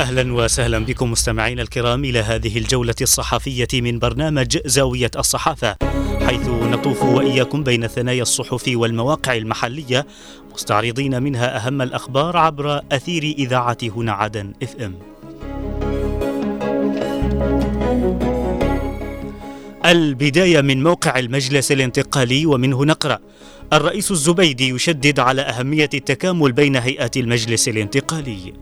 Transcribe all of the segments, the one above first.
أهلا وسهلا بكم مستمعينا الكرام إلى هذه الجولة الصحفية من برنامج زاوية الصحافة حيث نطوف وإياكم بين ثنايا الصحف والمواقع المحلية مستعرضين منها أهم الأخبار عبر أثير إذاعة هنا عدن إف إم. البداية من موقع المجلس الانتقالي ومنه نقرأ الرئيس الزبيدي يشدد على أهمية التكامل بين هيئات المجلس الانتقالي.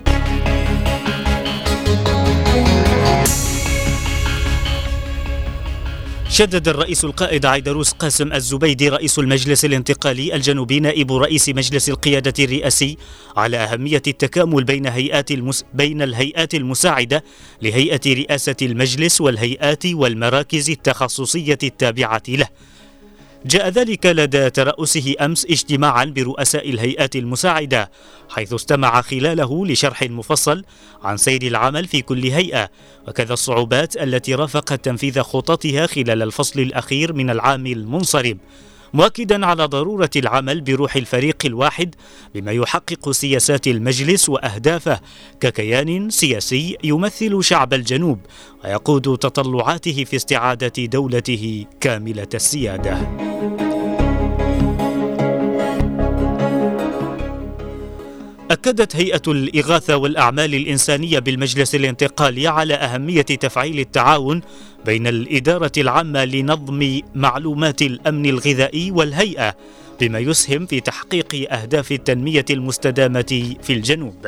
شدد الرئيس القائد عيدروس قاسم الزبيدي رئيس المجلس الانتقالي الجنوبي نائب رئيس مجلس القيادة الرئاسي على أهمية التكامل بين هيئات المس... بين الهيئات المساعدة لهيئة رئاسة المجلس والهيئات والمراكز التخصصية التابعة له. جاء ذلك لدى ترأسه أمس اجتماعا برؤساء الهيئات المساعدة حيث استمع خلاله لشرح مفصل عن سير العمل في كل هيئة وكذا الصعوبات التي رافقت تنفيذ خططها خلال الفصل الأخير من العام المنصرم. مؤكدا على ضرورة العمل بروح الفريق الواحد بما يحقق سياسات المجلس وأهدافه. ككيان سياسي يمثل شعب الجنوب ويقود تطلعاته في استعادة دولته كاملة السيادة. أكدت هيئة الإغاثة والأعمال الإنسانية بالمجلس الانتقالي على أهمية تفعيل التعاون بين الإدارة العامة لنظم معلومات الأمن الغذائي والهيئة بما يسهم في تحقيق أهداف التنمية المستدامة في الجنوب.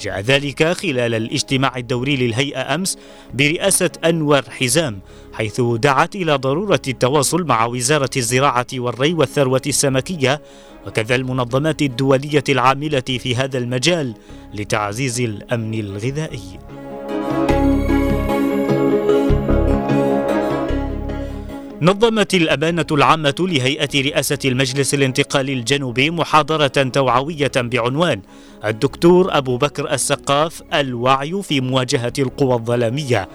جاء ذلك خلال الاجتماع الدوري للهيئة أمس برئاسة أنور حزام حيث دعت إلى ضرورة التواصل مع وزارة الزراعة والري والثروة السمكية وكذا المنظمات الدولية العاملة في هذا المجال لتعزيز الأمن الغذائي. نظمت الأمانة العامة لهيئة رئاسة المجلس الانتقالي الجنوبي محاضرة توعوية بعنوان الدكتور أبو بكر السقاف الوعي في مواجهة القوى الظلامية.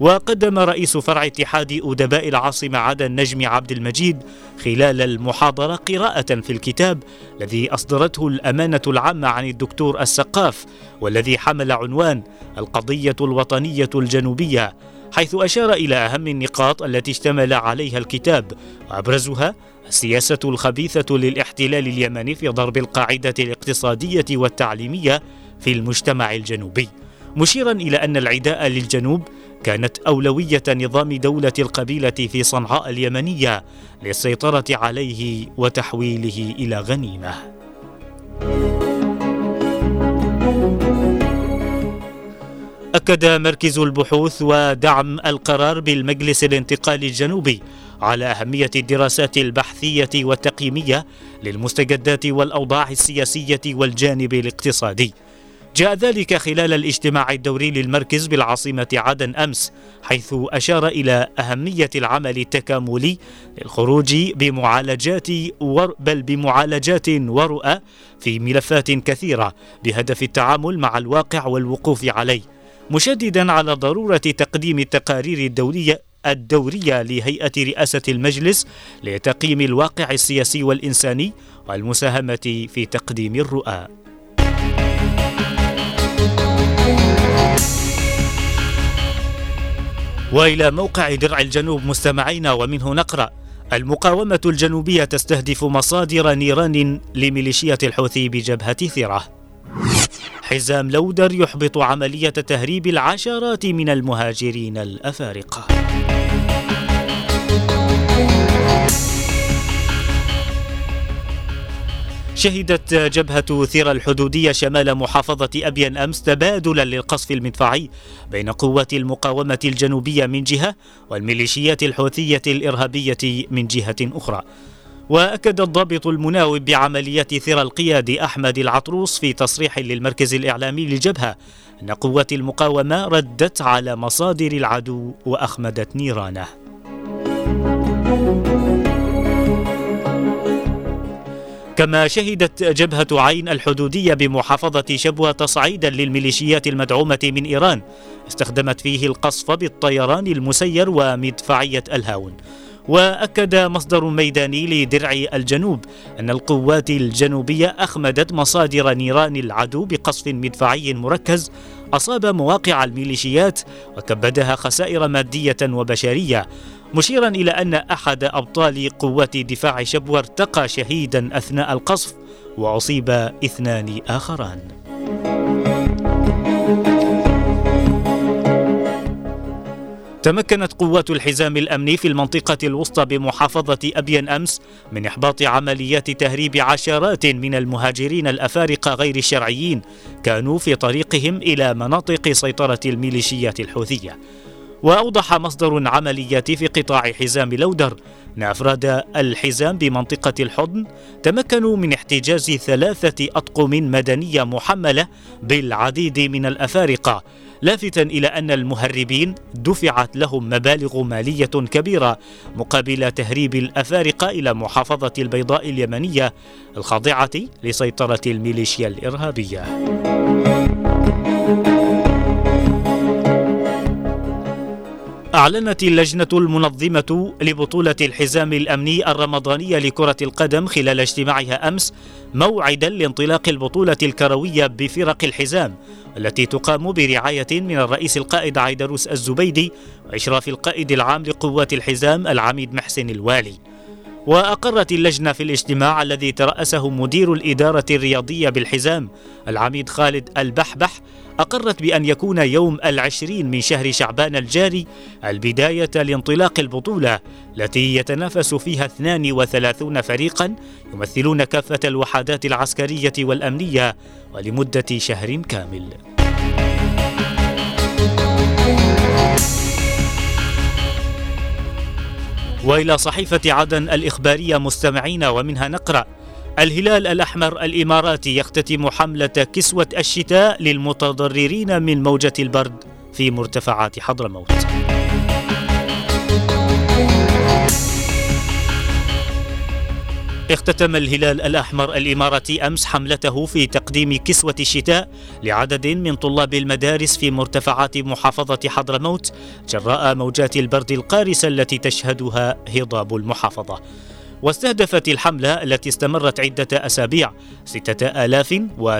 وقدم رئيس فرع اتحاد أدباء العاصمة عدن نجم عبد المجيد خلال المحاضرة قراءة في الكتاب الذي أصدرته الأمانة العامة عن الدكتور السقاف والذي حمل عنوان القضية الوطنية الجنوبية. حيث أشار إلى أهم النقاط التي اشتمل عليها الكتاب وأبرزها السياسة الخبيثة للاحتلال اليمني في ضرب القاعدة الاقتصادية والتعليمية في المجتمع الجنوبي مشيرا إلى أن العداء للجنوب كانت أولوية نظام دولة القبيلة في صنعاء اليمنية للسيطرة عليه وتحويله إلى غنيمة. أكد مركز البحوث ودعم القرار بالمجلس الانتقالي الجنوبي على أهمية الدراسات البحثية والتقييمية للمستجدات والأوضاع السياسية والجانب الاقتصادي. جاء ذلك خلال الاجتماع الدوري للمركز بالعاصمة عدن أمس حيث أشار إلى أهمية العمل التكاملي للخروج بمعالجات ور بل بمعالجات ورؤى في ملفات كثيرة بهدف التعامل مع الواقع والوقوف عليه مشددا على ضرورة تقديم التقارير الدولية الدورية لهيئة رئاسة المجلس لتقييم الواقع السياسي والإنساني والمساهمة في تقديم الرؤى. وإلى موقع درع الجنوب مستمعينا ومنه نقرأ المقاومة الجنوبية تستهدف مصادر نيران لميليشيات الحوثي بجبهة ثره حزام لودر يحبط عملية تهريب العشرات من المهاجرين الأفارقة. شهدت جبهة ثيرا الحدودية شمال محافظة أبين أمس تبادلا للقصف المدفعي بين قوات المقاومة الجنوبية من جهة والميليشيات الحوثية الإرهابية من جهة أخرى. وأكد الضابط المناوب بعمليات ثيرا القياد أحمد العطروس في تصريح للمركز الإعلامي للجبهة أن قوات المقاومة ردت على مصادر العدو وأخمدت نيرانه. كما شهدت جبهة عين الحدودية بمحافظة شبوة تصعيدا للميليشيات المدعومة من إيران استخدمت فيه القصف بالطيران المسير ومدفعية الهاون. وأكد مصدر ميداني لدرع الجنوب أن القوات الجنوبية أخمدت مصادر نيران العدو بقصف مدفعي مركز أصاب مواقع الميليشيات وكبدها خسائر مادية وبشرية مشيرا إلى أن أحد أبطال قوات دفاع شبوة ارتقى شهيدا أثناء القصف وأصيب اثنان آخران. تمكنت قوات الحزام الأمني في المنطقة الوسطى بمحافظة أبين أمس من إحباط عمليات تهريب عشرات من المهاجرين الأفارقة غير الشرعيين كانوا في طريقهم إلى مناطق سيطرة الميليشيات الحوثية. وأوضح مصدر عمليات في قطاع حزام لودر أن أفراد الحزام بمنطقة الحضن تمكنوا من احتجاز ثلاثة أطقم مدنية محملة بالعديد من الأفارقة لافتا إلى أن المهربين دفعت لهم مبالغ مالية كبيرة مقابل تهريب الافارقه إلى محافظة البيضاء اليمنية الخاضعة لسيطرة الميليشيا الإرهابية. أعلنت اللجنة المنظمة لبطولة الحزام الأمني الرمضانية لكرة القدم خلال اجتماعها أمس موعدا لانطلاق البطولة الكروية بفرق الحزام التي تقام برعاية من الرئيس القائد عيدروس الزبيدي وإشراف القائد العام لقوات الحزام العميد محسن الوالي. وأقرت اللجنة في الاجتماع الذي ترأسه مدير الإدارة الرياضية بالحزام العميد خالد البحبح أقرت بأن يكون يوم العشرين من شهر شعبان الجاري البداية لانطلاق البطولة التي يتنافس فيها 32 فريقا يمثلون كافة الوحدات العسكرية والأمنية ولمدة شهر كامل. وإلى صحيفة عدن الإخبارية مستمعين ومنها نقرأ الهلال الأحمر الإماراتي يختتم حملة كسوة الشتاء للمتضررين من موجة البرد في مرتفعات حضرموت اختتم الهلال الأحمر الإماراتي أمس حملته في تقديم كسوة الشتاء لعدد من طلاب المدارس في مرتفعات محافظة حضرموت جراء موجات البرد القارسة التي تشهدها هضاب المحافظة. واستهدفت الحملة التي استمرت عدة أسابيع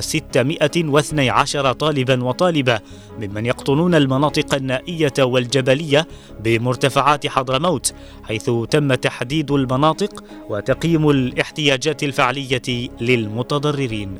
6612 طالبا وطالبة ممن يقطنون المناطق النائية والجبلية بمرتفعات حضرموت حيث تم تحديد المناطق وتقييم الاحتياجات الفعلية للمتضررين.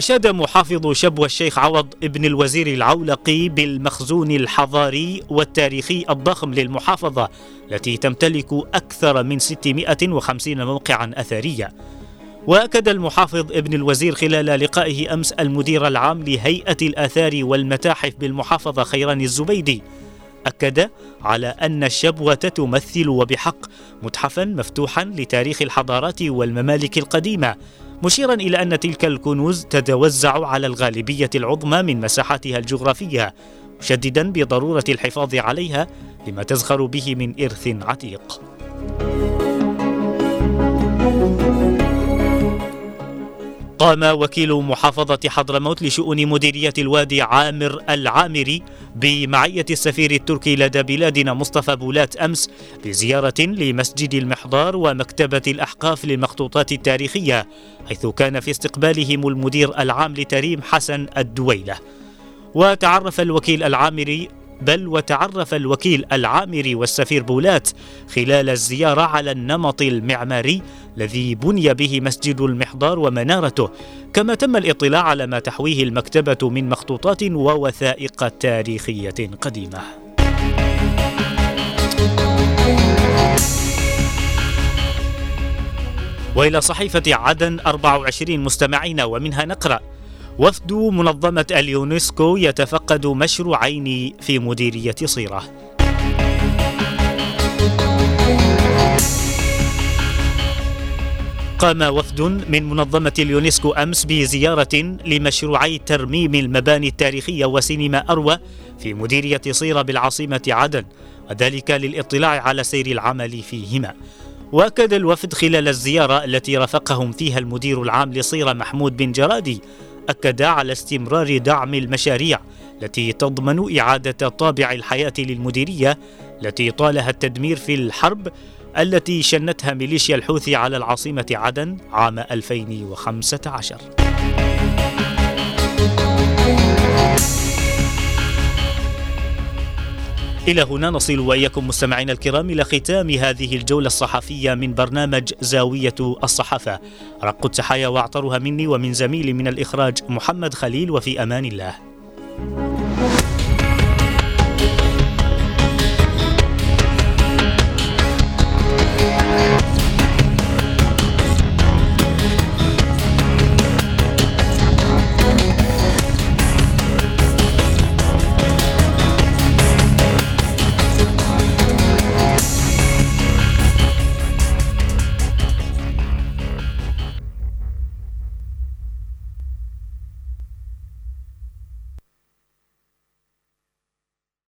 أشاد محافظ شبوة الشيخ عوض ابن الوزير العولقي بالمخزون الحضاري والتاريخي الضخم للمحافظة التي تمتلك أكثر من 650 موقعا أثريا وأكد المحافظ ابن الوزير خلال لقائه أمس المدير العام لهيئة الآثار والمتاحف بالمحافظة خيران الزبيدي. أكد على أن الشبوه تمثل وبحق متحفا مفتوحا لتاريخ الحضارات والممالك القديمة. مشيرا إلى أن تلك الكنوز تتوزع على الغالبية العظمى من مساحتها الجغرافية مشددا بضرورة الحفاظ عليها لما تزخر به من إرث عتيق. قام وكيل محافظة حضرموت لشؤون مديرية الوادي عامر العامري بمعية السفير التركي لدى بلادنا مصطفى بولات أمس بزيارة لمسجد المحضار ومكتبة الأحقاف للمخطوطات التاريخية حيث كان في استقبالهم المدير العام لتريم حسن الدويلة. وتعرف الوكيل العامري بل وتعرف الوكيل العامري والسفير بولات خلال الزيارة على النمط المعماري الذي بني به مسجد المحضار ومنارته كما تم الاطلاع على ما تحويه المكتبة من مخطوطات ووثائق تاريخية قديمة وإلى صحيفة عدن 24 مستمعين ومنها نقرأ وفد منظمة اليونسكو يتفقد مشروعين في مديرية صيرة. قام وفد من منظمة اليونسكو أمس بزيارة لمشروعي ترميم المباني التاريخية وسينما أروى في مديرية صيرة بالعاصمة عدن وذلك للاطلاع على سير العمل فيهما. وأكد الوفد خلال الزيارة التي رافقهم فيها المدير العام لصيرة محمود بن جرادي أكد على استمرار دعم المشاريع التي تضمن إعادة طابع الحياة للمديرية التي طالها التدمير في الحرب التي شنتها ميليشيا الحوثي على العاصمة عدن عام 2015 إلى هنا نصل وإياكم مستمعينا الكرام إلى ختام هذه الجولة الصحفية من برنامج زاوية الصحافة. رق التحايا وأعطرها مني ومن زميلي من الإخراج محمد خليل وفي أمان الله.